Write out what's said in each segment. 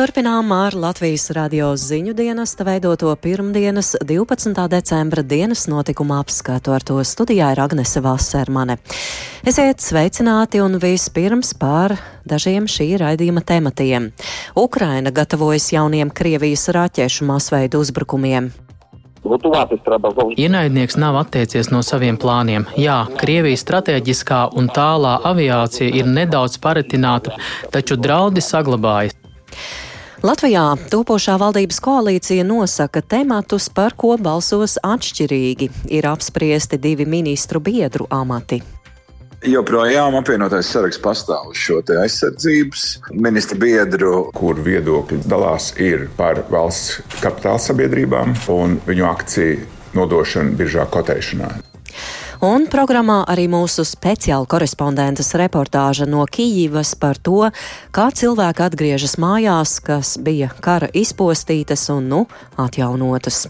turpinām ar Latvijas radio ziņu dienesta veidoto pirmdienas 12. decembra dienas notikuma apskatu. Ar to studijā ir Agnese Vasermane. Esiet sveicināti un vispirms par dažiem šī raidījuma tematiem. Ukraina gatavojas jauniem Krievijas raķešu masveidu uzbrukumiem. Ienaidnieks nav attiecies no saviem plāniem. Jā, Krievijas strateģiskā un tālā aviācija ir nedaudz paretināta, taču draudi saglabājas. Latvijā topošā valdības koalīcija nosaka tematus, par ko balsos atšķirīgi. Ir apspriesti divi ministru biedru amati. Joprojām apvienotais saraksts pastāv uz šo aizsardzības ministra biedru, kur viedokļi dalās ir par valsts kapitāla sabiedrībām un viņu akciju nodošanu biržā kotēšanā. Un programmā arī mūsu speciāla korespondentes reportāža no Kijivas par to, kā cilvēki atgriežas mājās, kas bija kara izpostītas un nu atjaunotas.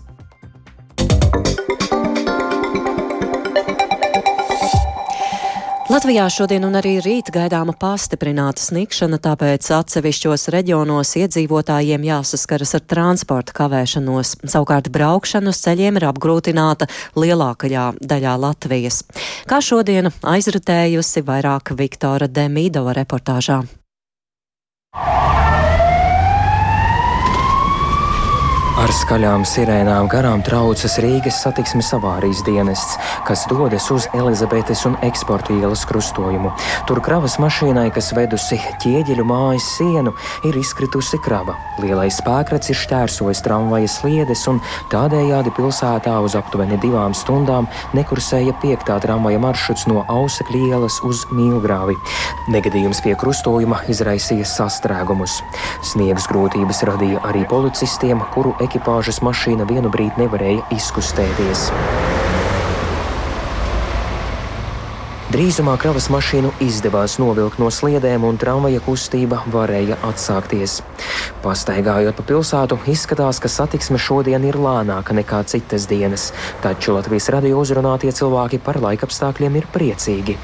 Latvijā šodien un arī rīt gaidāma pastiprināta snikšana, tāpēc atsevišķos reģionos iedzīvotājiem jāsaskaras ar transporta kavēšanos. Savukārt braukšana uz ceļiem ir apgrūtināta lielākajā daļā Latvijas. Kā šodien aizritējusi vairāk Viktora Demīdova reportāžā. Ar skaļām sirēnām garām traucas Rīgas satiksmes avārijas dienests, kas dodas uz Elizabetes un eksporta ielas krustojumu. Tur kravas mašīnai, kas vedusi ķieģeļu mājas sienu, ir izkritusi krava. Lielais spēkrats ir šķērsojis tramvaja sliedes un tādējādi pilsētā uz aptuveni divām stundām nekursēja piektā tramvaja maršruts no Ausekļa ielas uz Mīlgrāvi. Negadījums pie krustojuma izraisīja sastrēgumus. Sniegas grūtības radīja arī policistiem, kuru ekipējumu ekipāžas mašīna vienu brīdi nevarēja izkustēties. Drīzumā kravas mašīnu izdevās novilkt no sliedēm, un tramvaja kustība varēja atsākties. Pastaigājot pa pilsētu, izskatās, ka satiksme šodien ir lēnāka nekā citas dienas, taču Latvijas radio uzrunātie cilvēki par laikapstākļiem ir priecīgi.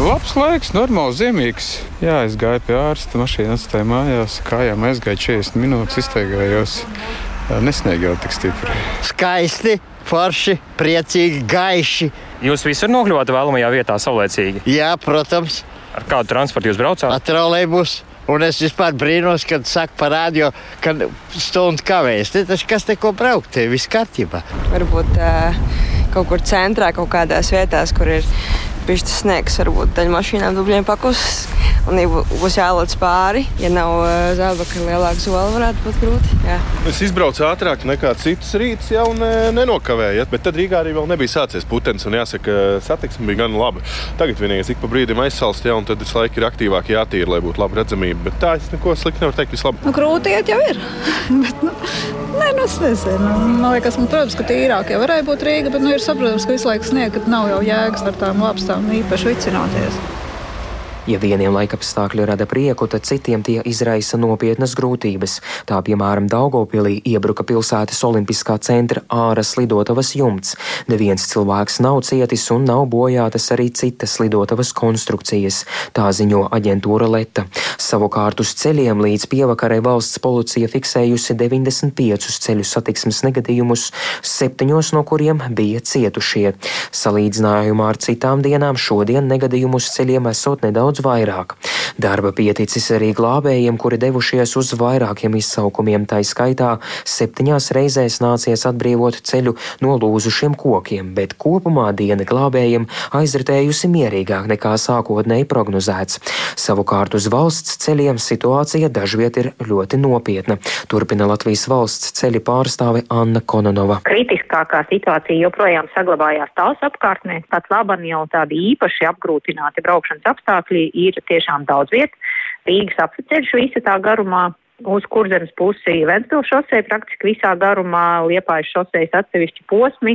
Labs laiks, normāls, ziemīgs. Jā, es gāju pie ārsta, mašīna atstāja mājās, kājām aizgāju 40 minūtes, izteigājos. Nesniedz jau tik stipri. Skaisti, forši, priecīgi, gaiši. Jūs visur nokļuvāt vēlamajā vietā saulēcīgi? Jā, protams. Ar kādu transportu jūs braucāt? Ar trolēļus. Un es vispār brīnos, kad saka par radio, ka stundu kavējas. Tas kas te ko braukt, te viss kārtībā. Varbūt uh, kaut kur centrā, kaut kādās vietās, kur ir bijis tas sniegs, varbūt daļa mašīnām dubļiem pakus. Un ja būs jālaiž pāri, ja nav zābaka lielāka zola, varētu būt grūti. Jā. Es izbraucu ātrāk nekā citus rītus, jau ne, nenokavēju. Bet tad Rīgā arī vēl nebija sācies putekļs, un jāsaka, satiksme bija gan laba. Tagad vienīgais ik pa brīdim aizsalst, ja, un tad visu laiku ir aktīvāk jātīra, lai būtu laba redzamība. Bet tā es neko sliktu nevaru teikt, vislabāk. Nu, grūti iet jau ir. bet, nu, nē, nu, es nezinu. Man liekas, man, protams, ka tīrāk jau varēja būt Rīga, bet nu, ir saprotams, ka visu laiku sniegt, ka nav jau jēgas ar tām lapstām īpaši vicināties. Ja vieniem laikapstākļi rada prieku, tad citiem tie izraisa nopietnas grūtības. Tā piemēram Daugopilī iebruka pilsētas olimpiskā centra āras lidotavas jumts. Neviens cilvēks nav cietis un nav bojātas arī citas lidotavas konstrukcijas, tā ziņo aģentūra Leta. Savukārt uz ceļiem līdz pievakarē valsts policija fiksējusi 95 ceļu satiksmes negadījumus, septiņos no kuriem bija cietušie. Salīdzinājumā ar citām dienām šodien negadījumus ceļiem esot nedaudz daudz vairāk. Darba pieticis arī glābējiem, kuri devušies uz vairākiem izsaukumiem, tā skaitā septiņās reizēs nācies atbrīvot ceļu no lūzušiem kokiem, bet kopumā diena glābējiem aizritējusi mierīgāk nekā sākotnēji prognozēts. Savukārt uz valsts ceļiem situācija dažviet ir ļoti nopietna, turpina Latvijas valsts ceļa pārstāve Anna Kononova. Kritiskākā situācija joprojām saglabājās tās apkārtnē, pat laban jau tādi īpaši apgrūtināti braukšanas apstākļi ir tiešām daudz vietu. Rīgas apceļš visa tā garumā. Uz kurzemes pusi Ventspils šosei praktiski visā garumā, Liepājas šoseis atsevišķi posmi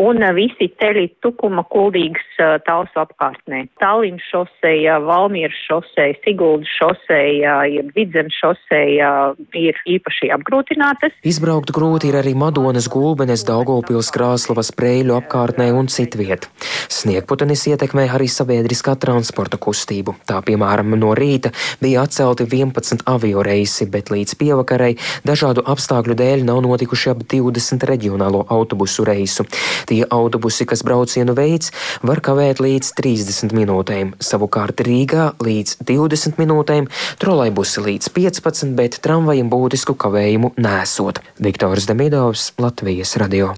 un visi ceļi Tukuma kuldīgas tausu apkārtnē. Tallinas šoseja, Valmieras šoseja, Siguldas šoseja, Vidzemes šoseja ir īpaši apgrūtinātas. Izbraukt grūti ir arī Madonas gulbenes, Daugopils, Krāslavas, Preļu apkārtnē un citviet. Sniegputenis ietekmē arī sabiedriskā transporta kustību. Tā, piemēram, no rīta bija atcelti 11 avio reisi, bet līdz pievakarei dažādu apstākļu dēļ nav notikuši ap 20 reģionālo autobusu reisu. Tie autobusi, kas braucienu veids, var kavēt līdz 30 minūtēm, savukārt Rīgā līdz 20 minūtēm, trolaibusi līdz 15, bet tramvajam būtisku kavējumu nesot. Viktors Demidovs, Latvijas radio.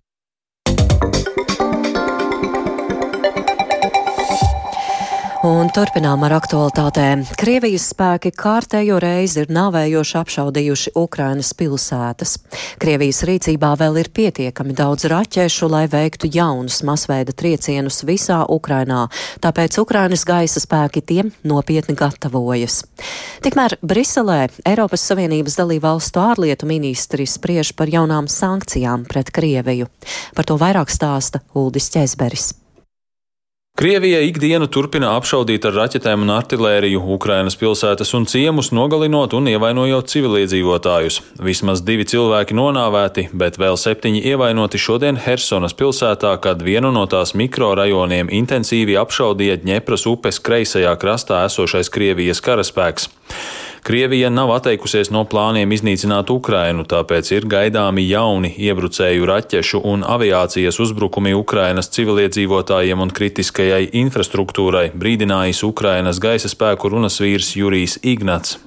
Un turpinām ar aktualitātēm. Krievijas spēki kārtējo reizi ir nāvējoši apšaudījuši Ukrainas pilsētas. Krievijas rīcībā vēl ir pietiekami daudz raķešu, lai veiktu jaunus masveida triecienus visā Ukrainā, tāpēc Ukrainas gaisa spēki tiem nopietni gatavojas. Tikmēr Briselē Eiropas Savienības dalībvalstu ārlietu ministri spriež par jaunām sankcijām pret Krieviju. Par to vairāk stāsta Uldis Ķezberis. Krievija ikdienu turpina apšaudīt ar raķetēm un artilēriju Ukrainas pilsētas un ciemus, nogalinot un ievainojot civiliedzīvotājus. Vismaz divi cilvēki nonāvēti, bet vēl septiņi ievainoti šodien Hersonas pilsētā, kad vienu no tās mikrorajoniem intensīvi apšaudīja Dņepras upes kreisajā krastā esošais Krievijas karaspēks. Krievija nav atteikusies no plāniem iznīcināt Ukrainu, tāpēc ir gaidāmi jauni iebrucēju raķešu un aviācijas uzbrukumi Ukrainas civiliedzīvotājiem un kritiskajai infrastruktūrai, brīdinājis Ukrainas gaisa spēku runas vīrs Jurijs Ignats.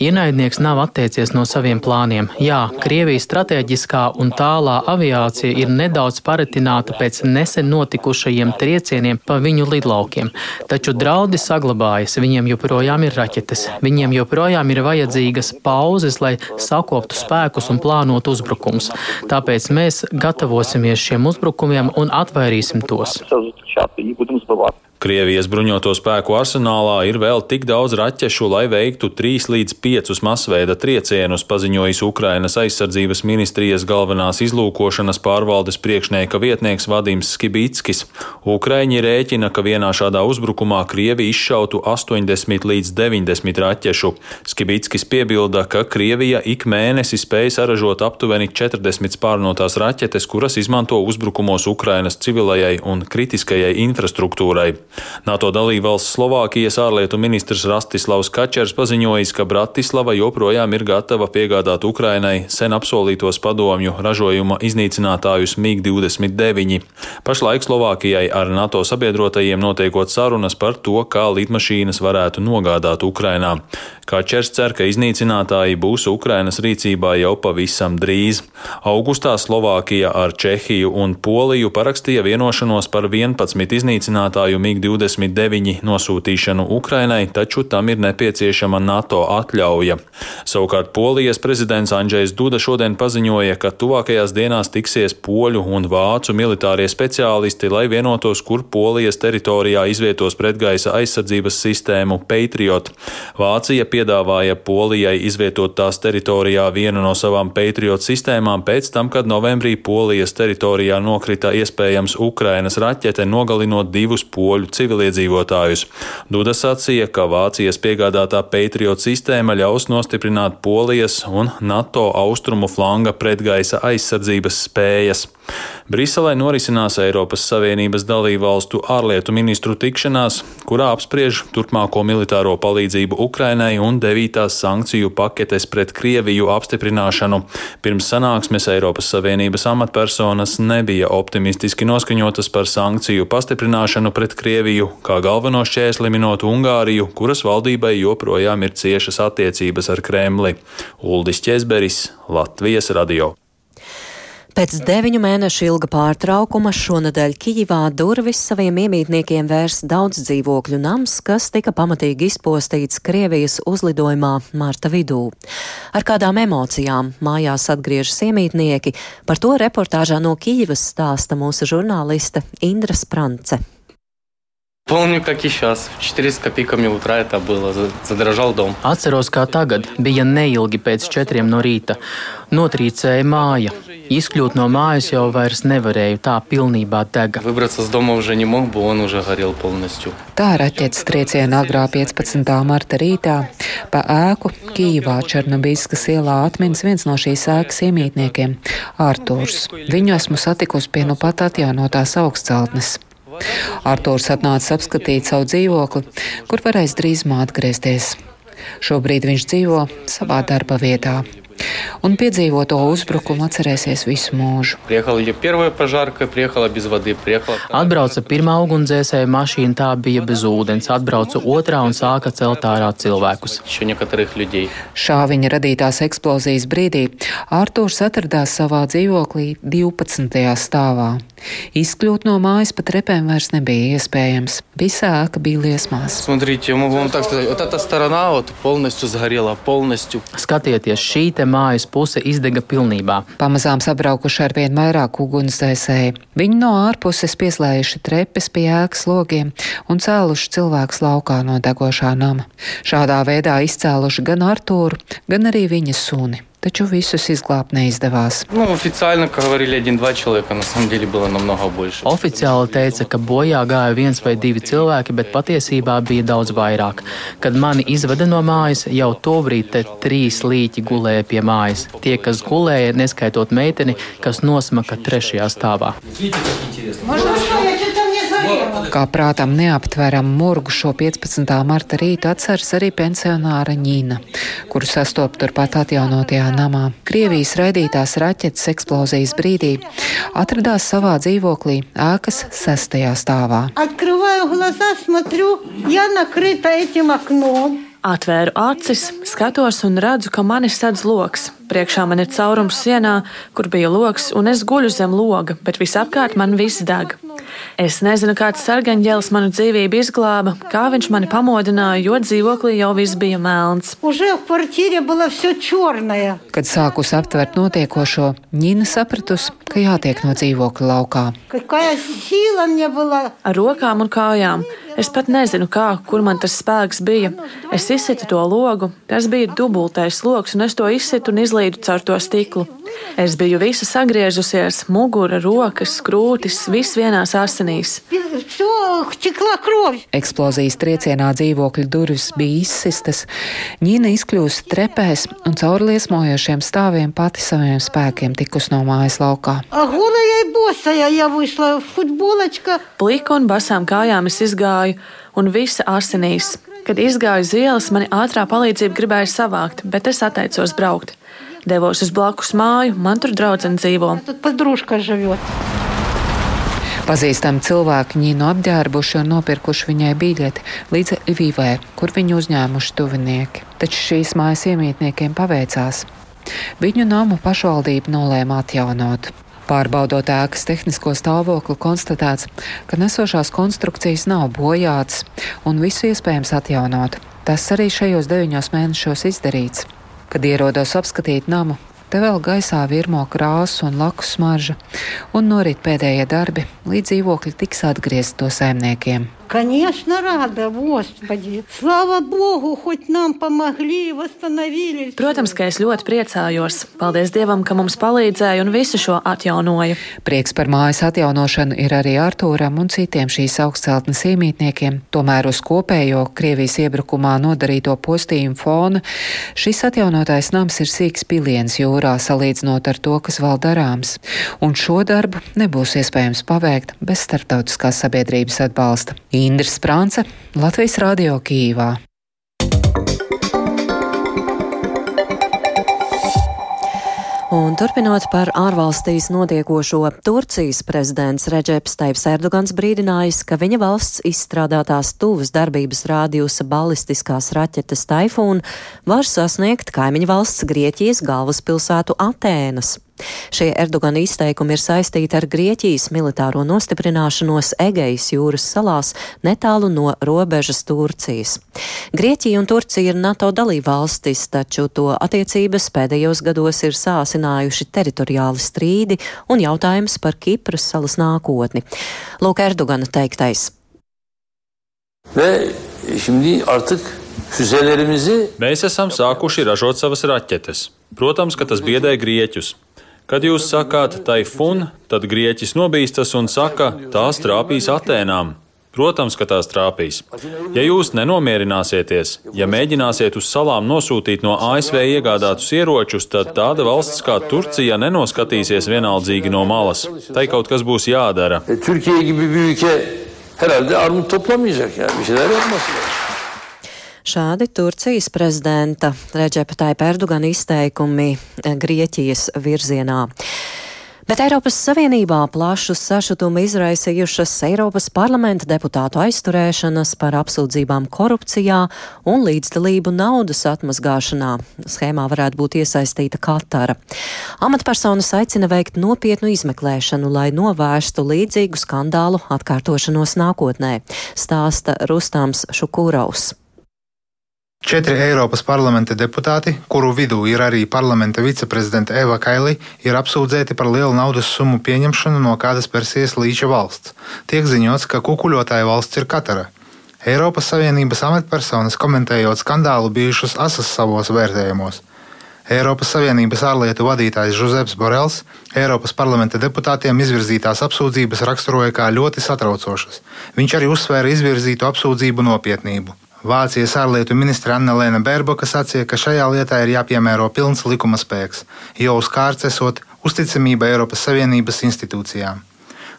Ienaidnieks nav atteicies no saviem plāniem. Jā, Krievijas strateģiskā un tālā aviācija ir nedaudz paretināta pēc nesen notikušajiem triecieniem pa viņu lidlaukiem, taču draudi saglabājas, viņiem joprojām joprojām ir raķetes. Viņiem joprojām ir vajadzīgas pauzes, lai sakoptu spēkus un plānotu uzbrukums. Tāpēc mēs gatavosimies šiem uzbrukumiem un atvairīsim tos. Krievijas bruņoto spēku arsenālā ir vēl tik daudz raķešu, lai veiktu 3 līdz 5 masveida triecienus, paziņojis Ukrainas aizsardzības ministrijas galvenās izlūkošanas pārvaldes priekšnieka vietnieks Vadims Skibitskis. Ukraiņi rēķina, ka vienā šādā uzbrukumā Krievi izšautu 80 līdz 90 raķešu. Skibitskis piebilda, ka Krievija ik mēnesi spēj saražot aptuveni 40 spārnotās raķetes, kuras izmanto uzbrukumos Ukrainas civilajai un kritiskajai infrastruktūrai. NATO dalībvalsts Slovākijas ārlietu ministrs Rastislavs Kačers paziņojis, ka Bratislava joprojām ir gatava piegādāt Ukrainai sen apsolītos padomju ražojuma iznīcinātājus MiG-29. Pašlaik Slovākijai ar NATO sabiedrotajiem notiekot sarunas par to, kā lidmašīnas varētu nogādāt Ukrainā. Kačers cer, ka iznīcinātāji būs Ukrainas rīcībā jau pavisam drīz. Augustā Slovākija ar Čehiju un Poliju parakstīja vienošanos par 11 iznīcinātāju MiG-29 nosūtīšanu Ukrainai, taču tam ir nepieciešama NATO atļauja. Savukārt Polijas prezidents Andrzejs Duda šodien paziņoja, ka tuvākajās dienās tiksies poļu un vācu militārie speciālisti, lai vienotos, kur Polijas teritorijā izvietos pretgaisa aizsardzības sistēmu Patriot. Vācija pie piedāvāja Polijai izvietot tās teritorijā vienu no savām Patriot sistēmām pēc tam, kad novembrī Polijas teritorijā nokrita iespējams Ukrainas raķete, nogalinot divus poļu civiliedzīvotājus. Duda sacīja, ka Vācijas piegādātā Patriot sistēma ļaus nostiprināt Polijas un NATO austrumu flanga pretgaisa aizsardzības spējas. Briselē norisinās Eiropas Savienības dalībvalstu ārlietu ministru tikšanās, kurā apspriež turpmāko militāro palīdzību Ukrainai un devītās sankciju paketes pret Krieviju apstiprināšanu. Pirms sanāksmes Eiropas Savienības amatpersonas nebija optimistiski noskaņotas par sankciju pastiprināšanu pret Krieviju, kā galveno šķēsli minot Ungāriju, kuras valdībai joprojām ir ciešas attiecības ar Kremli. Uldis Česberis, Latvijas radio. Pēc deviņu mēnešu ilga pārtraukuma šonadēļ Kijivā durvis saviem iemītniekiem vērs daudz dzīvokļu nams, kas tika pamatīgi izpostīts Krievijas uzlidojumā marta vidū. Ar kādām emocijām mājās atgriežas iemītnieki, par to reportāžā no Kijivas stāsta mūsu žurnāliste Indra Sprance. Помню, как и сейчас. В 4 с копейками утра это было. Задрожал дом. Atceros, kā tagad. Bija neilgi pēc četriem no rīta. Notrīcēja māja. Izkļūt no mājas jau vairs nevarēju, tā pilnībā dega. Выбраться с дома уже не мог, бы он уже горел полностью. Tā raķetes trieciena agrā 15. marta rītā pa ēku Kīvā Černobīskas ielā atminas viens no šīs ēkas iemītniekiem - Ārtūrs. Viņu esmu satikusi pie nu pat atjaunotās augstceltnes. Artūrs atnāca apskatīt savu dzīvokli, kur varēs drīzumā atgriezties. Šobrīd viņš dzīvo savā darba vietā. Un piedzīvoto uzbrukumu atcerēsies visu mūžu. Atbrauca pirmā ugunsdzēsēja mašīna, tā bija bez ūdens, atbrauca otrā un sāka celt ārā cilvēkus. Šā viņa radītās eksplozijas brīdī Artūrs atradās savā dzīvoklī 12. stāvā. Izkļūt no mājas pa trepēm vairs nebija iespējams. Visa ēka bija liesmās. Смотрите, могу вам так сказать, вот эта сторона вот полностью сгорела, полностью. Skatieties, šī te mājas puse izdega pilnībā. Pamazām sabraukuši ar vien vairāk ugunsdzēsēji. Viņi no ārpuses pieslēguši trepes pie ēkas logiem un cēluši cilvēkus laukā no degošā nama. Šādā veidā izcēluši gan Artūru, gan arī viņa suni. Taču visus izglābt neizdevās. Ну, официально, как говорили, один-два человека, на самом деле было намного больше. Oficiāli teica, ka bojā gāja viens vai divi cilvēki, bet patiesībā bija daudz vairāk. Kad mani izveda no mājas, jau tobrīd te trīs līķi gulēja pie mājas. Tie, kas gulēja, neskaitot meiteni, kas nosmaka trešajā stāvā. Kā prātam neaptveram murgu šo 15. marta rītu atceras arī pensionāra Ņīna, kuru sastop turpat atjaunotajā namā. Krievijas raidītās raķetes eksplozijas brīdī atradās savā dzīvoklī ēkas sestajā stāvā. Открываю глаза, смотрю, я накрыта этим окном. Atvēru acis, skatos un redzu, ka mani sedz lokus. Priekšā man ir caurums sienā, kur bija lokus, un es guļu zem loga, bet visapkārt man viss deg. Es nezinu, kāds sargaņģēlis manu dzīvību izglāba, kā viņš mani pamodināja, jo dzīvoklī jau viss bija melns. Kad sākus aptvert notiekošo, Nina sapratusi, ka jātiek no dzīvokļa laukā. Ar rokām un kājām. Es pat nezinu, kā, kur man tas spēks bija. Es izsitu to logu, tas bija dubultais loks, un es to izsitu un izlīdu caur to stiklu. Es biju visa sagriezusies, mugura, rokas, krūtis, viss vienās asinīs. Eksplozijas triecienā dzīvokļa durvis bija izsistas, ņina izkļūst trepēs un caur liesmojošiem stāviem pati saviem spēkiem tikus no mājas laukā. Pliku un basām kājām es izgāju, un visa asinīs. Kad izgāju zielas, mani ātrā palīdzība gribēja savākt, bet es atteicos braukt. Devos uz blakus māju, man tur draudzene dzīvo. Tad pat drūška žavot. Pazīstami cilvēki Ņīnu apģērbuši un nopirkuši viņai biļeti līdz Lvivai, kur viņu uzņēmuši tuvinieki. Taču šīs mājas iemītniekiem paveicās. Viņu namu pašvaldība nolēma atjaunot. Pārbaudot ēkas tehnisko stāvokli, konstatēts, ka nesošās konstrukcijas nav bojātas un visu iespējams atjaunot. Tas arī šajos deviņos mēnešos izdarīts. Kad ierodos apskatīt namu, te vēl gaisā virmo krāsu un laku smarža, un norit pēdējie darbi, līdz dzīvokļi tiks atgriezti to saimniekiem. Конечно, рада, Господи. Слава Богу, хоть нам помогли, восстановили. Protams, ka es ļoti priecājos. Paldies Dievam, ka mums palīdzēja un visu šo atjaunoja. Prieks par mājas atjaunošanu ir arī Artūram un citiem šīs augstceltnes iemītniekiem. Tomēr uz kopējo Krievijas iebrukumā nodarīto postījumu fona šis atjaunotais nams ir sīks piliens jūrā salīdzinot ar to, kas vēl darāms. Un šo darbu nebūs iespējams paveikt bez starptautiskās sabiedrības atbalsta. Indra Sprānce, Latvijas Rādio Kīvā. Un turpinot par ārvalstīs notiekošo, Turcijas prezidents Reģeps Taips Erdogans brīdinājis, ka viņa valsts izstrādātās tuvas darbības rādījusa balistiskās raķetes Taifūna var sasniegt kaimiņu valsts Grieķijas galvaspilsētu Atēnas. Šie Erdogana izteikumi ir saistīti ar Grieķijas militāro nostiprināšanos Egejas jūras salās netālu no robežas Turcijas. Grieķija un Turcija ir NATO dalībvalstis, taču to attiecības pēdējos gados ir sāsinājuši teritoriāli strīdi un jautājums par Kipras salas nākotni. Lūk, Erdogana teiktais. Ve şimdi artık füzelerimizi Mēs esam sākuši ražot savas raķetes. Protams, ka tas biedē grieķus. Kad jūs sakāt taifun, tad grieķis nobīstas un saka, tās trāpīs Atēnām. Protams, ka tās trāpīs. Ja jūs nenomierināsieties, ja mēģināsiet uz salām nosūtīt no ASV iegādātus ieročus, tad tāda valsts kā Turcija nenoskatīsies vienaldzīgi no malas. Tai kaut kas būs jādara. e, Türkiye gibi bir ülke herhalde armut toplamayacak yani bir şeyler yapması lazım. Šādi Turcijas prezidenta Reģepa Taipa Erdogana izteikumi eh, Grieķijas virzienā. Bet Eiropas Savienībā plašu sašutumu izraisījušas Eiropas parlamenta deputātu aizturēšanas par apsūdzībām korupcijā un līdzdalību naudas atmazgāšanā. Schēmā varētu būt iesaistīta Katara. Amatpersonas aicina veikt nopietnu izmeklēšanu, lai novērstu līdzīgu skandālu atkārtošanos nākotnē, stāsta Rustams Šukūraus. Četri Eiropas parlamenta deputāti, kuru vidū ir arī parlamenta viceprezidenta Eva Kaili, ir apsūdzēti par lielu naudas summu pieņemšanu no kādas Persijas līča valsts. Tiek ziņots, ka kukuļotāja valsts ir Katara. Eiropas Savienības amatpersonas komentējot skandālu bijušas asas savos vērtējumos. Eiropas Savienības ārlietu vadītājs Žuzeps Borels Eiropas parlamenta deputātiem izvirzītās apsūdzības raksturoja kā ļoti satraucošas. Viņš arī uzsvēra izvirzīto apsūdzību nopietnību. Vācijas ārlietu ministra Anna Lēna Bērboka sacīja, ka šajā lietā ir jāpiemēro pilns likuma spēks, jo uz kārts esot uzticamība Eiropas Savienības institūcijām.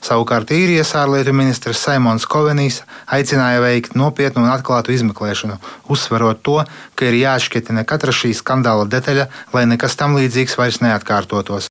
Savukārt īrijas ārlietu ministrs Simons Kovenijs aicināja veikt nopietnu un atklātu izmeklēšanu, uzsverot to, ka ir jāšķietina katra šī skandāla detaļa, lai nekas tam līdzīgs vairs neatkārtotos.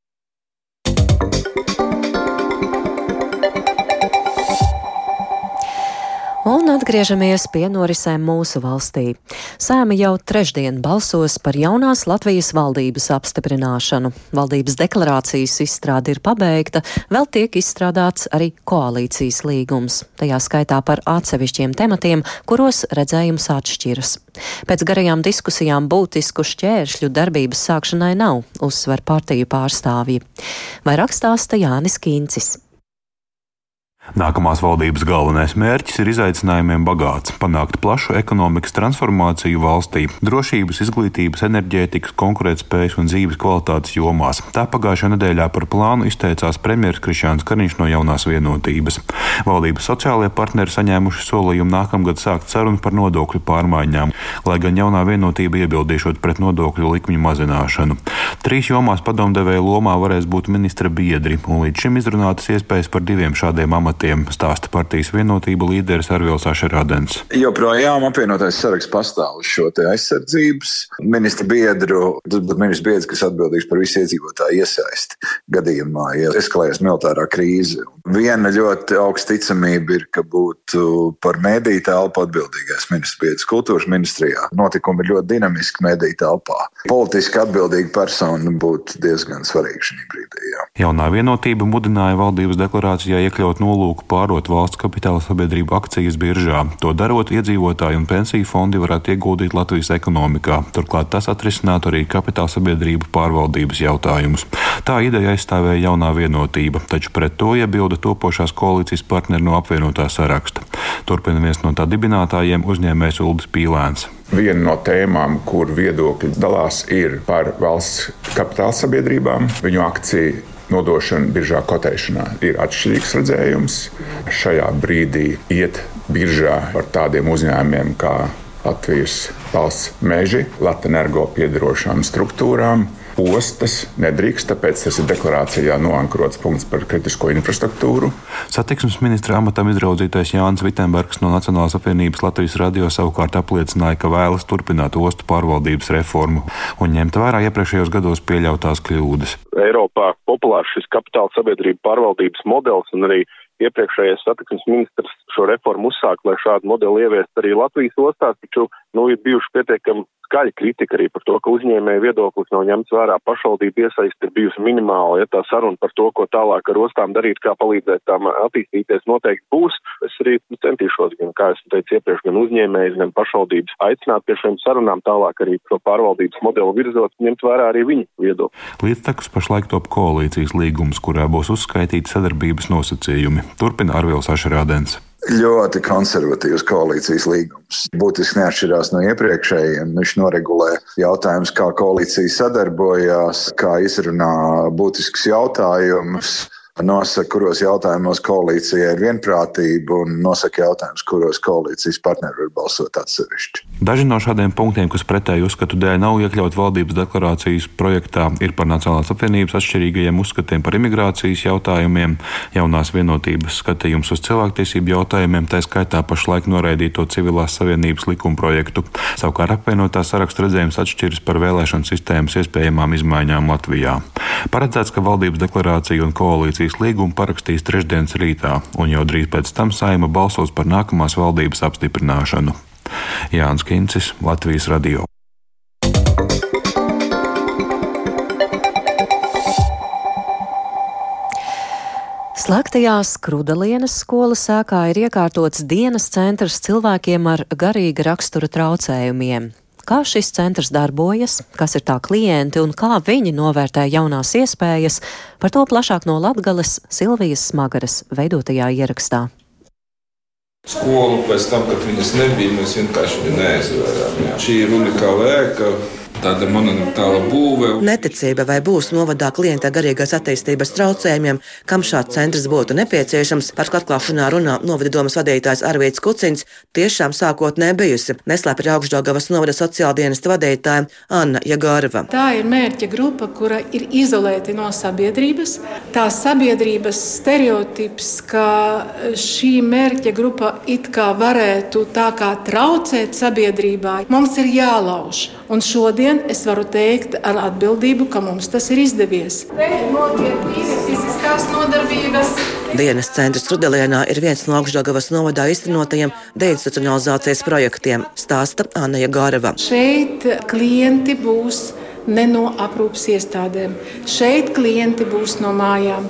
Un atgriežamies pie norisēm mūsu valstī. Sēma jau trešdien balsos par jaunās Latvijas valdības apstiprināšanu. Valdības deklarācijas izstrāde ir pabeigta, vēl tiek izstrādāts arī koalīcijas līgums, tajā skaitā par atsevišķiem tematiem, kuros redzējums atšķiras. Pēc garajām diskusijām būtisku šķēršļu darbības sākšanai nav, uzsver partiju pārstāvji. Vai rakstāsta Jānis Kīncis? Nākamās valdības galvenais mērķis ir izaicinājumiem bagāts - panākt plašu ekonomikas transformāciju valstī, drošības, izglītības, enerģētikas, konkurētspējas un dzīves kvalitātes jomās. Tā pagājušajā nedēļā par plānu izteicās premjerministrs Krišāns Kariņš no jaunās vienotības. Valdības sociālajie partneri saņēmuši solījumu nākamgad sākt sarunu par nodokļu pārmaiņām, lai gan jaunā vienotība iebildīšot pret nodokļu likmju mazināšanu. Trīs jomās padomdevēja lomā varēs būt ministra biedri, un līdz šim izrunātas iespējas par diviem šādiem amatiem amatiem, stāsta partijas vienotība līderis Arvils Ašerādens. Joprojām apvienotais saraksts pastāv uz šo aizsardzības ministra biedru. Tas būtu ministrs biedrs, kas atbildīgs par visu iedzīvotāju iesaisti gadījumā, ja eskalējas militārā krīze. Viena ļoti augsta ticamība ir, ka būtu par mediju telpu atbildīgais ministrs biedrs kultūras ministrijā. Notikumi ir ļoti dinamiski mediju telpā. Politiski atbildīga persona būtu diezgan svarīga šī brīdī. Jā. Jaunā vienotība mudināja valdības deklarācijā iekļaut nolūku pārdot valsts kapitāla sabiedrību akcijas biržā. To darot, iedzīvotāji un pensiju fondi varētu ieguldīt Latvijas ekonomikā. Turklāt tas atrisinātu arī kapitāla sabiedrību pārvaldības jautājumus. Tā ideja aizstāvēja jaunā vienotība, taču pret to iebilda topošās koalīcijas partneri no apvienotā saraksta. Turpina viens no tā dibinātājiem uzņēmējs Uldis Pīlēns. Viena no tēmām, kur viedokļi dalās, ir par valsts kapitāla sabiedrībām, viņu akciju nodošana biržā kotēšanā ir atšķirīgs redzējums. Šajā brīdī iet biržā ar tādiem uzņēmumiem kā Latvijas valsts meži, Latvijas energo piedarošām struktūrām. Ostas nedrīkst, tāpēc tas ir deklarācijā noankrots punkts par kritisko infrastruktūru. Satiksmes ministra amatam izraudzītais Jānis Vitsenbergs no Nacionālās apvienības Latvijas radio savukārt apliecināja, ka vēlas turpināt ostu pārvaldības reformu un ņemt vērā iepriekšējos gados pieļautās kļūdas. Eiropā populārs šis kapitāla sabiedrība pārvaldības modelis un arī iepriekšējais satiksmes ministrs šo reformu uzsāka, lai šādu modeli ieviest arī Latvijas ostās, taču nu, ir bijuši pietiekami skaļa kritika arī par to, ka uzņēmēja viedoklis nav ņemts vērā, pašvaldība iesaisti ir bijusi minimāla, ja tā saruna par to, ko tālāk ar ostām darīt, kā palīdzēt tām attīstīties, noteikti būs. Es arī centīšos, gan, kā es teicu iepriekš, gan uzņēmējs, gan pašvaldības aicināt pie šiem sarunām tālāk arī šo pārvaldības modeli virzot, ņemt vērā arī viņu viedokli. Līdztekus pašlaik top koalīcijas līgums, kurā būs uzskaitīti sadarbības nosacījumi. Turpina Arvils Ašrādens. ļoti konservatīvs koalīcijas līgums. Būtiski neatšķirās no iepriekšējiem. Viņš noregulē jautājumus, kā koalīcija sadarbojās, kā izrunā būtiskus jautājumus nosaka, kuros jautājumos koalīcija ir vienprātība, un nosaka jautājumus, kuros koalīcijas partneri var balsot atsevišķi. Daži no šādiem punktiem, kas pretēji uzskatu dēļ nav iekļaut valdības deklarācijas projektā, ir par Nacionālās apvienības atšķirīgajiem uzskatiem par imigrācijas jautājumiem, jaunās vienotības skatījums uz cilvēktiesību jautājumiem, tā skaitā pašlaik noraidīto civilās savienības likuma projektu. Savukārt apvienotā saraksta redzējums atšķiras par vēlēšanu sistēmas iespējamām izmaiņām Latvijā. Paredzēts, ka valdības deklarācija un koalīcijas koalīcijas līgumu parakstīs trešdienas rītā, un jau drīz pēc tam saima balsos par nākamās valdības apstiprināšanu. Jānis Kincis, Latvijas Radio. Slēgtajā Skrudalienas skolas sēkā ir iekārtots dienas centrs cilvēkiem ar garīga rakstura traucējumiem kā šis centrs darbojas, kas ir tā klienti un kā viņi novērtē jaunās iespējas, par to plašāk no Latgales Silvijas Smagaras veidotajā ierakstā. Skolu pēc tam, kad viņas nebija, mēs vienkārši neaizvērām. Šī ir unikāla ēka, tāda monumentāla būve. Neticība, vai būs novadā klienta garīgās attīstības traucējumiem, kam šāds centrs būtu nepieciešams, par ko atklāšanā runā novada domas vadītājs Arvīts Kucins, tiešām sākotnē bijusi. Neslēpj augšdaugavas novada sociāldienesta vadītāja Anna Jagārva. Tā ir mērķa grupa, kura ir izolēta no sabiedrības. Tā sabiedrības stereotips, ka šī mērķa grupa it kā varētu tā kā traucēt sabiedrībai, mums ir jālauž. Un šodien šodien es varu teikt ar atbildību, ka mums tas ir izdevies. Dienas centrs Rudelienā ir viens no augšdaļgavas novadā iztenotajiem deinstitucionalizācijas projektiem, stāsta Anna Garava. Šeit klienti būs ne no aprūpas iestādēm, šeit klienti būs no mājām.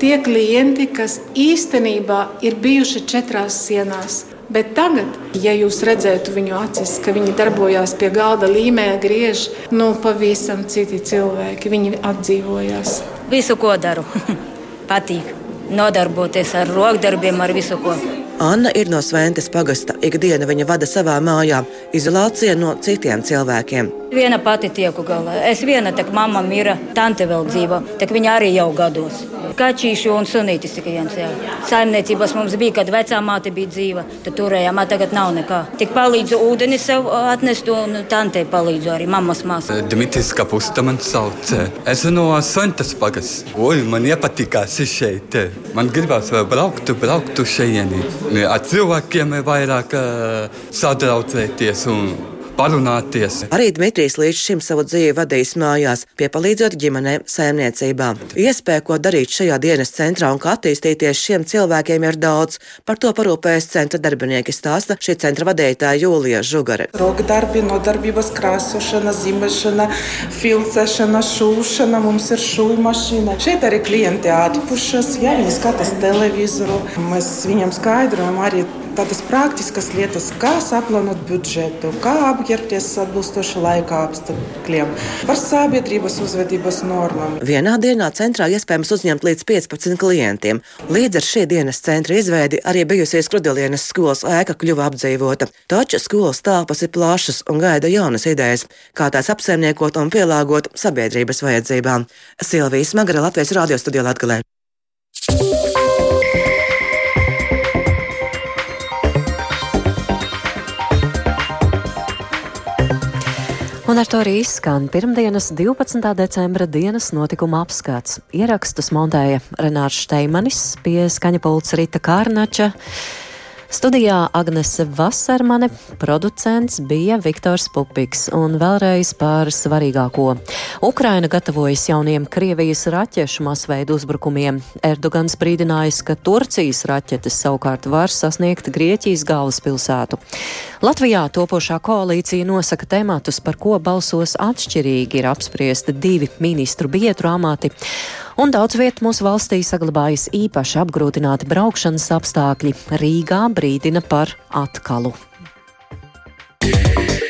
Tie klienti, kas īstenībā ir bijuši četrās sienās, Bet tagad, ja jūs redzētu viņu acis, ka viņi darbojās pie galda līmē, griež, nu, pavisam citi cilvēki, viņi atdzīvojās. Visu, ko daru, patīk. Nodarboties ar rokdarbiem, ar visu, ko. Anna ir no Svētas pagasta. Ikdiena viņa vada savā mājā, izolācija no citiem cilvēkiem. Viena pati tieku galā. Es viena, tā mamma mira, tante vēl dzīvo, tā viņa arī jau gados. Kačīši un sunītis tikai viens. Jā. Saimniecībās mums bija, kad vecā māte bija dzīva, tad turējām, tagad nav nekā. Tik palīdzu ūdeni sev atnest un tantei palīdzu arī mammas māsai. Dimitris Kapusta man sauc. Es no Svētas pagas. Oi, man iepatikās šeit. Man gribās vēl braukt, braukt uz šejieni ar cilvēkiem vairāk sadraudzēties un parunāties. Arī Dmitrijs līdz šim savu dzīvi vadījis mājās, piepalīdzot ģimenēm saimniecībā. Iespēja, ko darīt šajā dienas centrā un kā attīstīties šiem cilvēkiem, ir daudz. Par to parūpējas centra darbinieki stāsta šī centra vadītāja Jūlija Žugare. Rokdarbi, nodarbības krāsošana, zīmēšana, filcēšana, šūšana, mums ir šūju mašīna. Šeit arī klienti atpušas, ja viņi skatās televizoru. Mēs viņam skaidrojam arī tādas praktiskas lietas, kā saplānot budžetu, kā apģērbties atbilstoši laika apstākļiem, par sabiedrības uzvedības normām. Vienā dienā centrā iespējams uzņemt līdz 15 klientiem. Līdz ar šī dienas centra izveidi arī bijusies Krudelienas skolas ēka kļuva apdzīvota. Taču skolas telpas ir plašas un gaida jaunas idejas, kā tās apsaimniekot un pielāgot sabiedrības vajadzībām. Silvijas Magara Latvijas radio studijā Latgalē. Un ar to arī izskan pirmdienas 12. decembra dienas notikuma apskats. Ierakstus montēja Renārs Šteimanis pie skaņa pulca Rita Kārnača. Studijā Agnese Vasarmane, producents bija Viktors Pupiks un vēlreiz par svarīgāko. Ukraina gatavojas jauniem Krievijas raķešu masveidu uzbrukumiem. Erdogans brīdinājis, ka Turcijas raķetes savukārt var sasniegt Grieķijas galvaspilsētu. Latvijā topošā koalīcija nosaka tematus, par ko balsos atšķirīgi ir apspriesti divi ministru biedru amati un daudz vietu mūsu valstī saglabājas īpaši apgrūtināti braukšanas apstākļi. Rīgā brīdina par atkalu. Yeah.